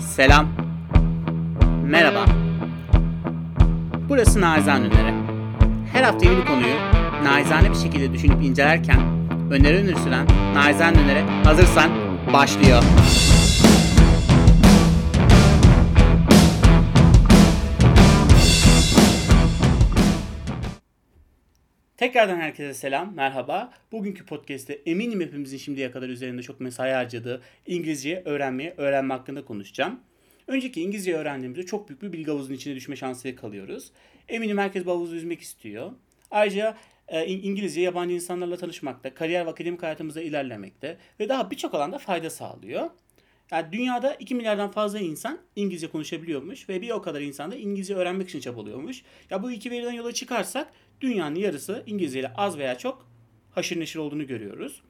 Selam. Merhaba. Burası Naizane Öneri. Her hafta yeni konuyu naizane bir şekilde düşünüp incelerken öneri öneri süren Naizane Öneri hazırsan başlıyor. Tekrardan herkese selam, merhaba. Bugünkü podcast'te eminim hepimizin şimdiye kadar üzerinde çok mesai harcadığı İngilizce öğrenmeye, öğrenme hakkında konuşacağım. Önceki İngilizce öğrendiğimizde çok büyük bir bilgi havuzunun içine düşme şansıyla kalıyoruz. Eminim herkes bu havuzu yüzmek istiyor. Ayrıca e, İngilizce yabancı insanlarla tanışmakta, kariyer ve akademik hayatımızda ilerlemekte ve daha birçok alanda fayda sağlıyor. Yani dünyada 2 milyardan fazla insan İngilizce konuşabiliyormuş ve bir o kadar insan da İngilizce öğrenmek için çabalıyormuş. Ya bu iki veriden yola çıkarsak dünyanın yarısı İngilizce ile az veya çok haşır neşir olduğunu görüyoruz.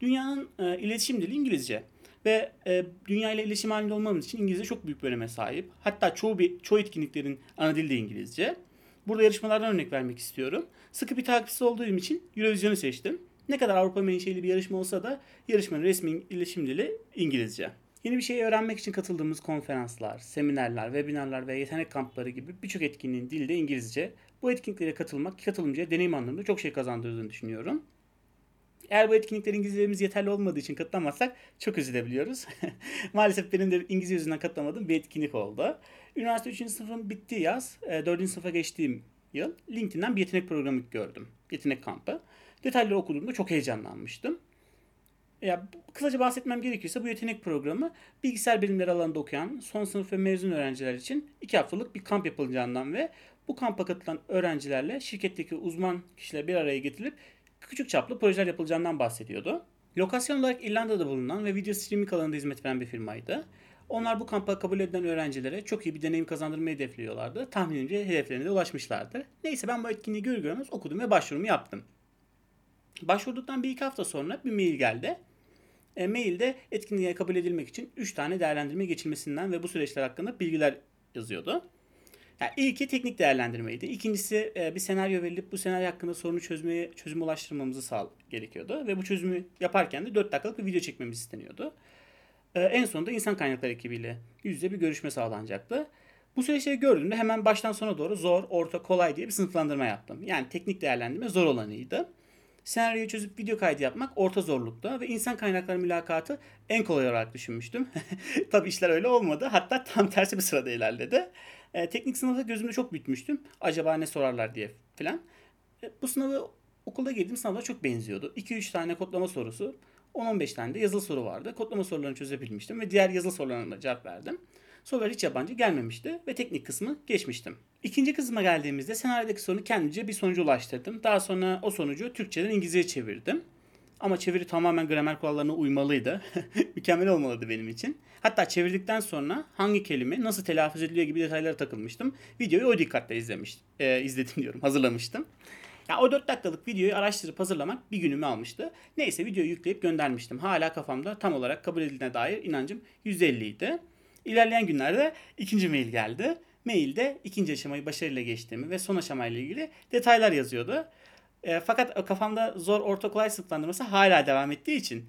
Dünyanın e, iletişim dili İngilizce ve e, dünya ile iletişim halinde olmamız için İngilizce çok büyük bir öneme sahip. Hatta çoğu bir, çoğu etkinliklerin ana dili de İngilizce. Burada yarışmalardan örnek vermek istiyorum. Sıkı bir takipçisi olduğum için Eurovision'u seçtim. Ne kadar Avrupa menşeli bir yarışma olsa da yarışmanın resmi iletişim dili İngilizce. Yeni bir şey öğrenmek için katıldığımız konferanslar, seminerler, webinarlar ve yetenek kampları gibi birçok etkinliğin dili de İngilizce. Bu etkinliklere katılmak katılımcıya deneyim anlamında çok şey kazandırdığını düşünüyorum. Eğer bu etkinlikler İngilizcelerimiz yeterli olmadığı için katılamazsak çok üzülebiliyoruz. Maalesef benim de İngilizce yüzünden katılamadığım bir etkinlik oldu. Üniversite 3. sınıfın bittiği yaz, 4. E, sınıfa geçtiğim yıl LinkedIn'den bir yetenek programı gördüm. Yetenek kampı. Detayları okuduğumda çok heyecanlanmıştım. Ya kısaca bahsetmem gerekirse bu yetenek programı bilgisayar bilimleri alanında okuyan son sınıf ve mezun öğrenciler için iki haftalık bir kamp yapılacağından ve bu kampa katılan öğrencilerle şirketteki uzman kişiler bir araya getirilip küçük çaplı projeler yapılacağından bahsediyordu. Lokasyon olarak İrlanda'da bulunan ve video streaming alanında hizmet veren bir firmaydı. Onlar bu kampa kabul edilen öğrencilere çok iyi bir deneyim kazandırmayı hedefliyorlardı. Tahminimce hedeflerine de ulaşmışlardı. Neyse ben bu etkinliği görür görmez okudum ve başvurumu yaptım. Başvurduktan bir iki hafta sonra bir mail geldi. E, mailde etkinliğe kabul edilmek için 3 tane değerlendirme geçilmesinden ve bu süreçler hakkında bilgiler yazıyordu. Yani ilki teknik değerlendirmeydi. İkincisi e, bir senaryo verilip bu senaryo hakkında sorunu çözmeye çözüm ulaştırmamızı sağ gerekiyordu. Ve bu çözümü yaparken de 4 dakikalık bir video çekmemiz isteniyordu. E, en sonunda insan kaynakları ekibiyle yüz yüze bir görüşme sağlanacaktı. Bu süreçleri gördüğümde hemen baştan sona doğru zor, orta, kolay diye bir sınıflandırma yaptım. Yani teknik değerlendirme zor olanıydı. Senaryoyu çözüp video kaydı yapmak orta zorlukta ve insan kaynakları mülakatı en kolay olarak düşünmüştüm. Tabi işler öyle olmadı. Hatta tam tersi bir sırada ilerledi. E, teknik sınavda gözümde çok bitmiştim. Acaba ne sorarlar diye filan. E, bu sınavı okulda girdiğim sınavda çok benziyordu. 2-3 tane kodlama sorusu, 10-15 tane de yazılı soru vardı. Kodlama sorularını çözebilmiştim ve diğer yazılı sorularına da cevap verdim. Sorular hiç yabancı gelmemişti ve teknik kısmı geçmiştim. İkinci kısma geldiğimizde senaryodaki sorunu kendince bir sonuca ulaştırdım. Daha sonra o sonucu Türkçeden İngilizceye çevirdim. Ama çeviri tamamen gramer kurallarına uymalıydı. Mükemmel olmalıydı benim için. Hatta çevirdikten sonra hangi kelime nasıl telaffuz ediliyor gibi detaylara takılmıştım. Videoyu o dikkatle izlemiş, e, izledim diyorum, hazırlamıştım. Ya o 4 dakikalık videoyu araştırıp hazırlamak bir günümü almıştı. Neyse videoyu yükleyip göndermiştim. Hala kafamda tam olarak kabul edildiğine dair inancım %50 idi. İlerleyen günlerde ikinci mail geldi. Mailde ikinci aşamayı başarıyla geçtiğimi ve son aşamayla ilgili detaylar yazıyordu. E, fakat kafamda zor orta kolay sınıflandırması hala devam ettiği için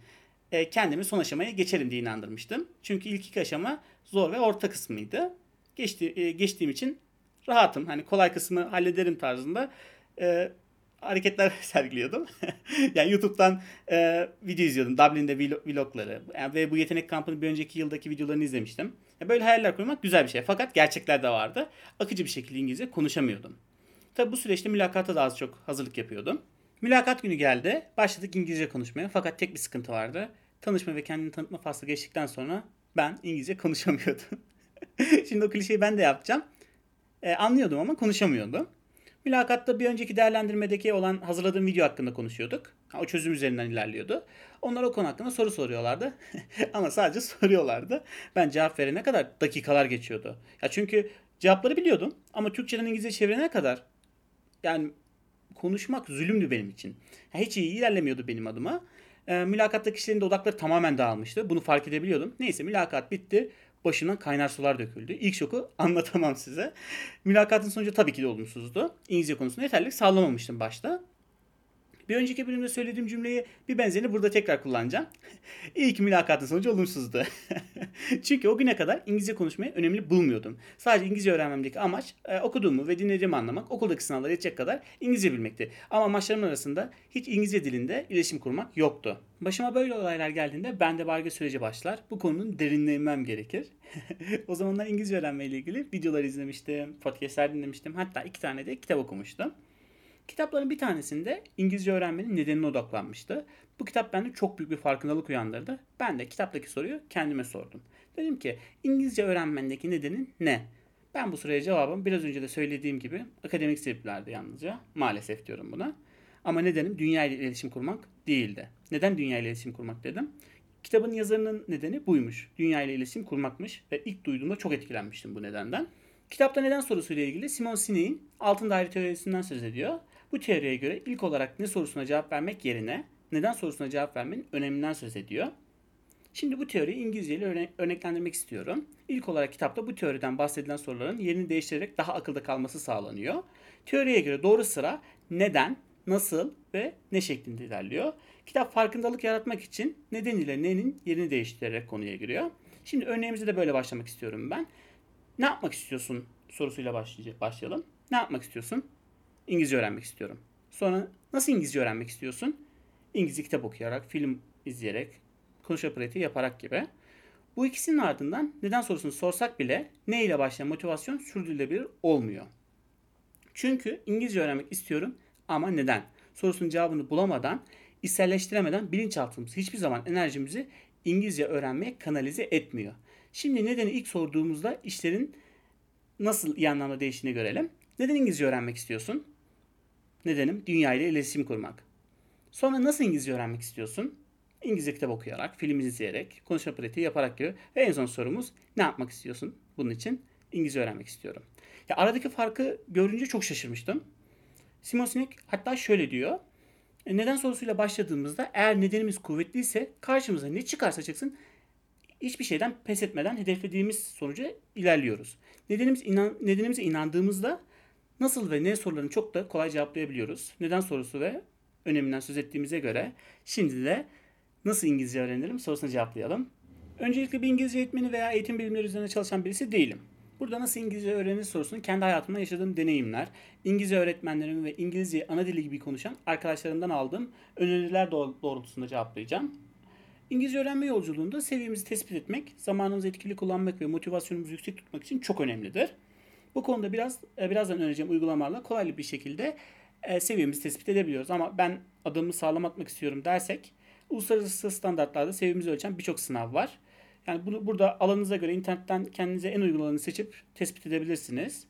e, kendimi son aşamaya geçerim diye inandırmıştım. Çünkü ilk iki aşama zor ve orta kısmıydı. Geçti, e, geçtiğim için rahatım. Hani kolay kısmı hallederim tarzında e, hareketler sergiliyordum. yani YouTube'dan e, video izliyordum. Dublin'de vlogları. Yani ve bu yetenek kampının bir önceki yıldaki videolarını izlemiştim. Yani böyle hayaller kurmak güzel bir şey. Fakat gerçekler de vardı. Akıcı bir şekilde İngilizce konuşamıyordum. Tabi bu süreçte mülakata da az çok hazırlık yapıyordum. Mülakat günü geldi. Başladık İngilizce konuşmaya. Fakat tek bir sıkıntı vardı. Tanışma ve kendini tanıtma faslı geçtikten sonra ben İngilizce konuşamıyordum. Şimdi o klişeyi ben de yapacağım. E, anlıyordum ama konuşamıyordum. Mülakatta bir önceki değerlendirmedeki olan hazırladığım video hakkında konuşuyorduk. O çözüm üzerinden ilerliyordu. Onlar o konu hakkında soru soruyorlardı. Ama sadece soruyorlardı. Ben cevap verene kadar dakikalar geçiyordu. Ya çünkü cevapları biliyordum ama Türkçeden İngilizce çevirene kadar yani konuşmak zulümdü benim için. hiç iyi ilerlemiyordu benim adıma. E, mülakatta kişilerin de odakları tamamen dağılmıştı. Bunu fark edebiliyordum. Neyse mülakat bitti. Başımdan kaynar sular döküldü. İlk şoku anlatamam size. Mülakatın sonucu tabii ki de olumsuzdu. İngilizce konusunda yeterlilik sağlamamıştım başta. Bir önceki bölümde söylediğim cümleyi bir benzerini burada tekrar kullanacağım. İlk mülakatın sonucu olumsuzdu. Çünkü o güne kadar İngilizce konuşmayı önemli bulmuyordum. Sadece İngilizce öğrenmemdeki amaç e, okuduğumu ve dinlediğimi anlamak, okuldaki sınavlara yetecek kadar İngilizce bilmekti. Ama amaçlarım arasında hiç İngilizce dilinde iletişim kurmak yoktu. Başıma böyle olaylar geldiğinde bende barge süreci başlar. Bu konunun derinine inmem gerekir. o zamanlar İngilizce öğrenmeyle ilgili videolar izlemiştim, podcastler dinlemiştim. Hatta iki tane de kitap okumuştum. Kitapların bir tanesinde İngilizce öğrenmenin nedenine odaklanmıştı. Bu kitap bende çok büyük bir farkındalık uyandırdı. Ben de kitaptaki soruyu kendime sordum. Dedim ki İngilizce öğrenmendeki nedenin ne? Ben bu soruya cevabım biraz önce de söylediğim gibi akademik sebeplerdi yalnızca. Maalesef diyorum buna. Ama nedenim dünya ile iletişim kurmak değildi. Neden dünya ile iletişim kurmak dedim? Kitabın yazarının nedeni buymuş. Dünya ile iletişim kurmakmış ve ilk duyduğumda çok etkilenmiştim bu nedenden. Kitapta neden sorusuyla ilgili Simon Sinek'in altın daire teorisinden söz ediyor. Bu teoriye göre ilk olarak ne sorusuna cevap vermek yerine neden sorusuna cevap vermenin öneminden söz ediyor. Şimdi bu teoriyi İngilizce ile örneklendirmek istiyorum. İlk olarak kitapta bu teoriden bahsedilen soruların yerini değiştirerek daha akılda kalması sağlanıyor. Teoriye göre doğru sıra neden, nasıl ve ne şeklinde ilerliyor. Kitap farkındalık yaratmak için neden ile nenin yerini değiştirerek konuya giriyor. Şimdi örneğimize de böyle başlamak istiyorum ben. Ne yapmak istiyorsun sorusuyla başlayalım. Ne yapmak istiyorsun? İngilizce öğrenmek istiyorum. Sonra nasıl İngilizce öğrenmek istiyorsun? İngilizce kitap okuyarak, film izleyerek, konuşma pratiği yaparak gibi. Bu ikisinin ardından neden sorusunu sorsak bile ne ile başlayan motivasyon sürdürülebilir olmuyor. Çünkü İngilizce öğrenmek istiyorum ama neden? Sorusunun cevabını bulamadan, içselleştiremeden bilinçaltımız hiçbir zaman enerjimizi İngilizce öğrenmeye kanalize etmiyor. Şimdi nedeni ilk sorduğumuzda işlerin nasıl iyi anlamda değiştiğini görelim. Neden İngilizce öğrenmek istiyorsun? Nedenim dünya ile iletişim kurmak. Sonra nasıl İngilizce öğrenmek istiyorsun? İngilizce kitap okuyarak, film izleyerek, konuşma pratiği yaparak gibi. Ve en son sorumuz ne yapmak istiyorsun? Bunun için İngilizce öğrenmek istiyorum. Ya aradaki farkı görünce çok şaşırmıştım. Simon Sinek hatta şöyle diyor. E, neden sorusuyla başladığımızda eğer nedenimiz kuvvetliyse karşımıza ne çıkarsa çıksın hiçbir şeyden pes etmeden hedeflediğimiz sonuca ilerliyoruz. Nedenimiz inan, nedenimize inandığımızda nasıl ve ne sorularını çok da kolay cevaplayabiliyoruz. Neden sorusu ve öneminden söz ettiğimize göre şimdi de nasıl İngilizce öğrenirim sorusuna cevaplayalım. Öncelikle bir İngilizce eğitmeni veya eğitim bilimleri üzerine çalışan birisi değilim. Burada nasıl İngilizce öğrenir sorusunu kendi hayatımda yaşadığım deneyimler, İngilizce öğretmenlerim ve İngilizce ana dili gibi konuşan arkadaşlarımdan aldığım öneriler doğrultusunda cevaplayacağım. İngilizce öğrenme yolculuğunda seviyemizi tespit etmek, zamanımızı etkili kullanmak ve motivasyonumuzu yüksek tutmak için çok önemlidir. Bu konuda biraz e, birazdan önereceğim uygulamalarla kolaylı bir şekilde e, seviyemizi tespit edebiliyoruz. Ama ben adımı sağlam atmak istiyorum dersek uluslararası standartlarda seviyemizi ölçen birçok sınav var. Yani bunu burada alanınıza göre internetten kendinize en uygun olanı seçip tespit edebilirsiniz.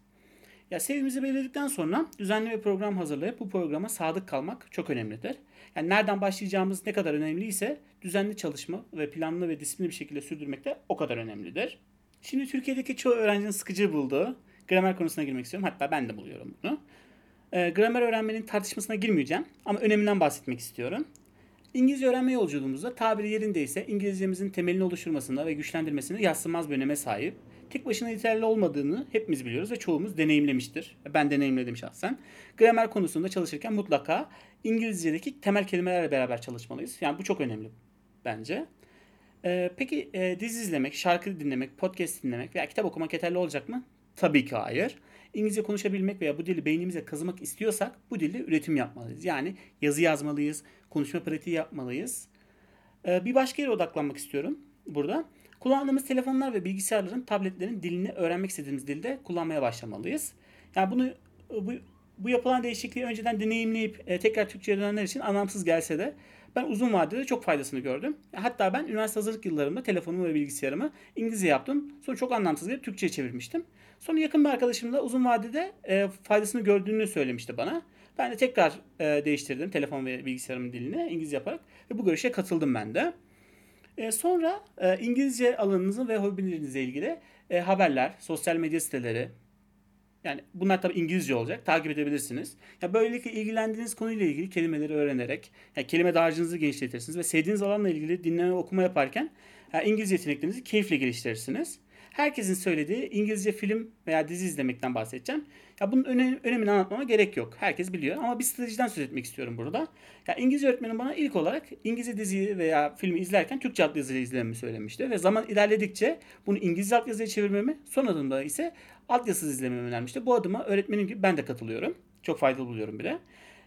Ya seviyemizi belirledikten sonra düzenli bir program hazırlayıp bu programa sadık kalmak çok önemlidir. Yani nereden başlayacağımız ne kadar önemliyse düzenli çalışma ve planlı ve disiplinli bir şekilde sürdürmek de o kadar önemlidir. Şimdi Türkiye'deki çoğu öğrencinin sıkıcı bulduğu gramer konusuna girmek istiyorum. Hatta ben de buluyorum bunu. E, gramer öğrenmenin tartışmasına girmeyeceğim ama öneminden bahsetmek istiyorum. İngilizce öğrenme yolculuğumuzda tabiri yerindeyse İngilizcemizin temelini oluşturmasında ve güçlendirmesinde yatsınmaz bir öneme sahip. Tek başına yeterli olmadığını hepimiz biliyoruz ve çoğumuz deneyimlemiştir. Ben deneyimledim şahsen. Gramer konusunda çalışırken mutlaka İngilizce'deki temel kelimelerle beraber çalışmalıyız. Yani bu çok önemli bence. Ee, peki e, dizi izlemek, şarkı dinlemek, podcast dinlemek veya kitap okumak yeterli olacak mı? Tabii ki hayır. İngilizce konuşabilmek veya bu dili beynimize kazımak istiyorsak bu dilde üretim yapmalıyız. Yani yazı yazmalıyız, konuşma pratiği yapmalıyız. Ee, bir başka yere odaklanmak istiyorum burada. Kullandığımız telefonlar ve bilgisayarların, tabletlerin dilini öğrenmek istediğimiz dilde kullanmaya başlamalıyız. Yani bunu bu, bu yapılan değişikliği önceden deneyimleyip e, tekrar Türkçe'ye dönenler için anlamsız gelse de ben uzun vadede çok faydasını gördüm. Hatta ben üniversite hazırlık yıllarımda telefonumu ve bilgisayarımı İngilizce yaptım. Sonra çok anlamsız gelip Türkçe'ye çevirmiştim. Sonra yakın bir arkadaşım da uzun vadede e, faydasını gördüğünü söylemişti bana. Ben de tekrar e, değiştirdim telefon ve bilgisayarımın dilini İngilizce yaparak ve bu görüşe katıldım ben de. E, sonra e, İngilizce alanınızın ve hobilerinizle ilgili e, haberler, sosyal medya siteleri, yani bunlar tabii İngilizce olacak. Takip edebilirsiniz. Ya böylelikle ilgilendiğiniz konuyla ilgili kelimeleri öğrenerek yani kelime dağarcığınızı genişletirsiniz ve sevdiğiniz alanla ilgili dinleme ve okuma yaparken yani İngilizce yeteneklerinizi keyifle geliştirirsiniz. Herkesin söylediği İngilizce film veya dizi izlemekten bahsedeceğim. Ya bunun öne, önemini anlatmama gerek yok. Herkes biliyor ama bir stratejiden söz etmek istiyorum burada. Ya İngilizce öğretmenim bana ilk olarak İngilizce diziyi veya filmi izlerken Türkçe altyazıyla izlememi söylemişti. Ve zaman ilerledikçe bunu İngilizce altyazıya çevirmemi, son adımda ise altyazısız izlememi önermişti. Bu adıma öğretmenim gibi ben de katılıyorum. Çok faydalı buluyorum bile.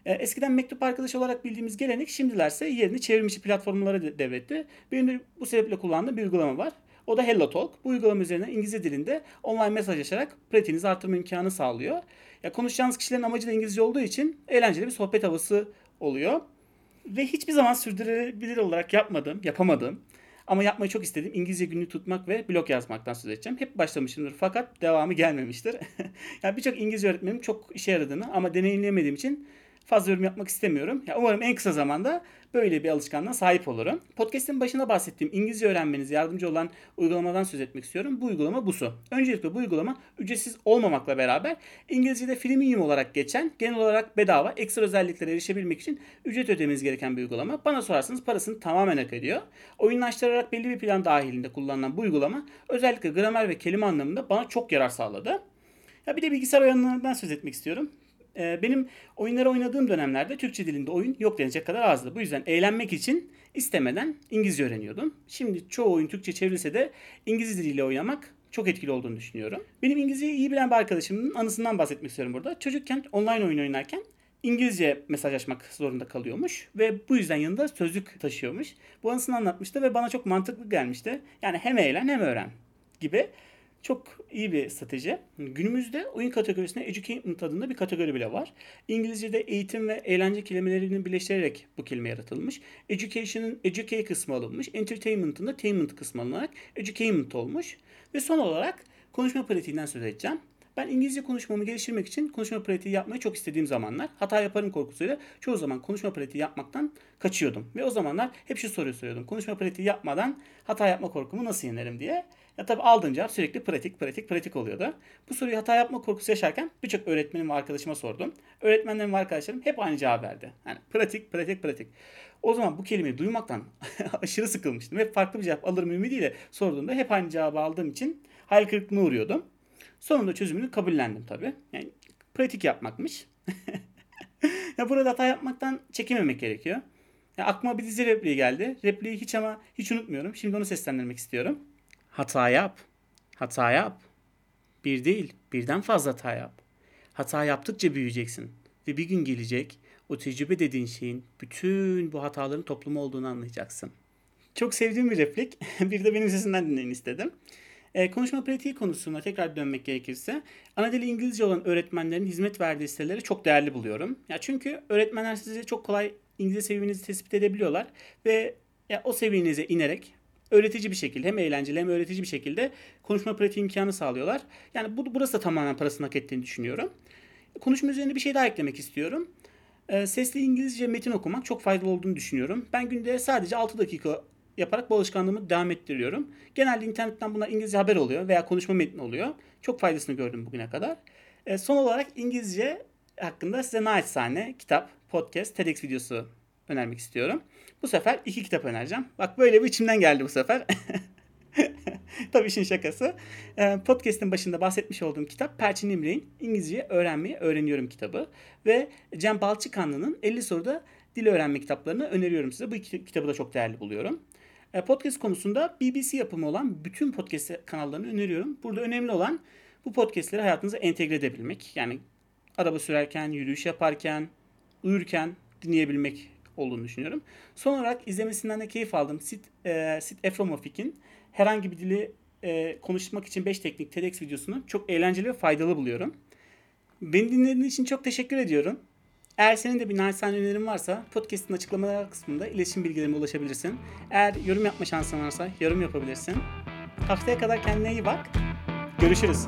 E, eskiden mektup arkadaşı olarak bildiğimiz gelenek şimdilerse yerini çevrimiçi platformlara devretti. Benim de bu sebeple kullandığım bir uygulama var. O da HelloTalk. Bu uygulama üzerinden İngilizce dilinde online mesajlaşarak pratiğinizi artırma imkanı sağlıyor. Ya konuşacağınız kişilerin amacı da İngilizce olduğu için eğlenceli bir sohbet havası oluyor. Ve hiçbir zaman sürdürülebilir olarak yapmadım, yapamadım. Ama yapmayı çok istedim. İngilizce günlük tutmak ve blog yazmaktan söz edeceğim. Hep başlamışımdır fakat devamı gelmemiştir. yani birçok İngilizce öğretmenim çok işe yaradığını ama deneyimleyemediğim için fazla yorum yapmak istemiyorum. Ya umarım en kısa zamanda böyle bir alışkanlığa sahip olurum. Podcast'in başında bahsettiğim İngilizce öğrenmenize yardımcı olan uygulamadan söz etmek istiyorum. Bu uygulama Busu. Öncelikle bu uygulama ücretsiz olmamakla beraber İngilizce'de premium olarak geçen, genel olarak bedava ekstra özelliklere erişebilmek için ücret ödemeniz gereken bir uygulama. Bana sorarsanız parasını tamamen hak ediyor. Oyunlaştırarak belli bir plan dahilinde kullanılan bu uygulama özellikle gramer ve kelime anlamında bana çok yarar sağladı. Ya bir de bilgisayar oyunlarından söz etmek istiyorum. Ee, benim oyunları oynadığım dönemlerde Türkçe dilinde oyun yok denecek kadar azdı. Bu yüzden eğlenmek için istemeden İngilizce öğreniyordum. Şimdi çoğu oyun Türkçe çevrilse de İngilizce diliyle oynamak çok etkili olduğunu düşünüyorum. Benim İngilizceyi iyi bilen bir arkadaşımın anısından bahsetmek istiyorum burada. Çocukken online oyun oynarken İngilizce mesajlaşmak zorunda kalıyormuş ve bu yüzden yanında sözlük taşıyormuş. Bu anısını anlatmıştı ve bana çok mantıklı gelmişti. Yani hem eğlen hem öğren gibi. Çok iyi bir strateji. Günümüzde oyun kategorisinde educatement adında bir kategori bile var. İngilizce'de eğitim ve eğlence kelimelerini birleştirerek bu kelime yaratılmış. Education'ın educate kısmı alınmış. Entertainment'ın da tainment kısmı alınarak educatement olmuş. Ve son olarak konuşma pratiğinden söz edeceğim. Ben İngilizce konuşmamı geliştirmek için konuşma pratiği yapmayı çok istediğim zamanlar hata yaparım korkusuyla çoğu zaman konuşma pratiği yapmaktan kaçıyordum. Ve o zamanlar hep şu soruyu soruyordum. Konuşma pratiği yapmadan hata yapma korkumu nasıl yenerim diye. Ya tabii aldığım cevap sürekli pratik, pratik, pratik oluyordu. Bu soruyu hata yapma korkusu yaşarken birçok öğretmenim ve arkadaşıma sordum. Öğretmenlerim ve arkadaşlarım hep aynı cevap verdi. Yani pratik, pratik, pratik. O zaman bu kelimeyi duymaktan aşırı sıkılmıştım. Hep farklı bir cevap alırım ümidiyle sorduğumda hep aynı cevabı aldığım için hayal kırıklığına uğruyordum. Sonunda çözümünü kabullendim tabii. Yani pratik yapmakmış. ya burada hata yapmaktan çekinmemek gerekiyor. Ya aklıma bir dizi repliği geldi. Repliği hiç ama hiç unutmuyorum. Şimdi onu seslendirmek istiyorum. Hata yap. Hata yap. Bir değil, birden fazla hata yap. Hata yaptıkça büyüyeceksin. Ve bir gün gelecek, o tecrübe dediğin şeyin bütün bu hataların toplumu olduğunu anlayacaksın. Çok sevdiğim bir replik. bir de benim sesinden dinleyin istedim. E, konuşma pratiği konusuna tekrar dönmek gerekirse ana dili İngilizce olan öğretmenlerin hizmet verdiği siteleri çok değerli buluyorum. Ya çünkü öğretmenler size çok kolay İngilizce seviyenizi tespit edebiliyorlar ve ya o seviyenize inerek öğretici bir şekilde hem eğlenceli hem öğretici bir şekilde konuşma pratiği imkanı sağlıyorlar. Yani bu, burası da tamamen parasını hak ettiğini düşünüyorum. Konuşma üzerine bir şey daha eklemek istiyorum. E, sesli İngilizce metin okumak çok faydalı olduğunu düşünüyorum. Ben günde sadece 6 dakika yaparak bu alışkanlığımı devam ettiriyorum. Genelde internetten buna İngilizce haber oluyor veya konuşma metni oluyor. Çok faydasını gördüm bugüne kadar. E, son olarak İngilizce hakkında size naçizane kitap, podcast, TEDx videosu önermek istiyorum. Bu sefer iki kitap önereceğim. Bak böyle bir içimden geldi bu sefer. Tabii işin şakası. E, podcast'in başında bahsetmiş olduğum kitap Perçin İmre'nin İngilizce Öğrenmeyi Öğreniyorum kitabı. Ve Cem Balçıkanlı'nın 50 soruda dil öğrenme kitaplarını öneriyorum size. Bu kitabı da çok değerli buluyorum. E, podcast konusunda BBC yapımı olan bütün podcast kanallarını öneriyorum. Burada önemli olan bu podcastleri hayatınıza entegre edebilmek. Yani araba sürerken, yürüyüş yaparken, uyurken dinleyebilmek olduğunu düşünüyorum. Son olarak izlemesinden de keyif aldım. Sid, e, Sid Efromofik'in herhangi bir dili e, konuşmak için 5 teknik TEDx videosunu çok eğlenceli ve faydalı buluyorum. Beni dinlediğiniz için çok teşekkür ediyorum. Eğer senin de bir naçizane önerin varsa podcast'in açıklamalar kısmında iletişim bilgilerime ulaşabilirsin. Eğer yorum yapma şansın varsa yorum yapabilirsin. Haftaya kadar kendine iyi bak. Görüşürüz.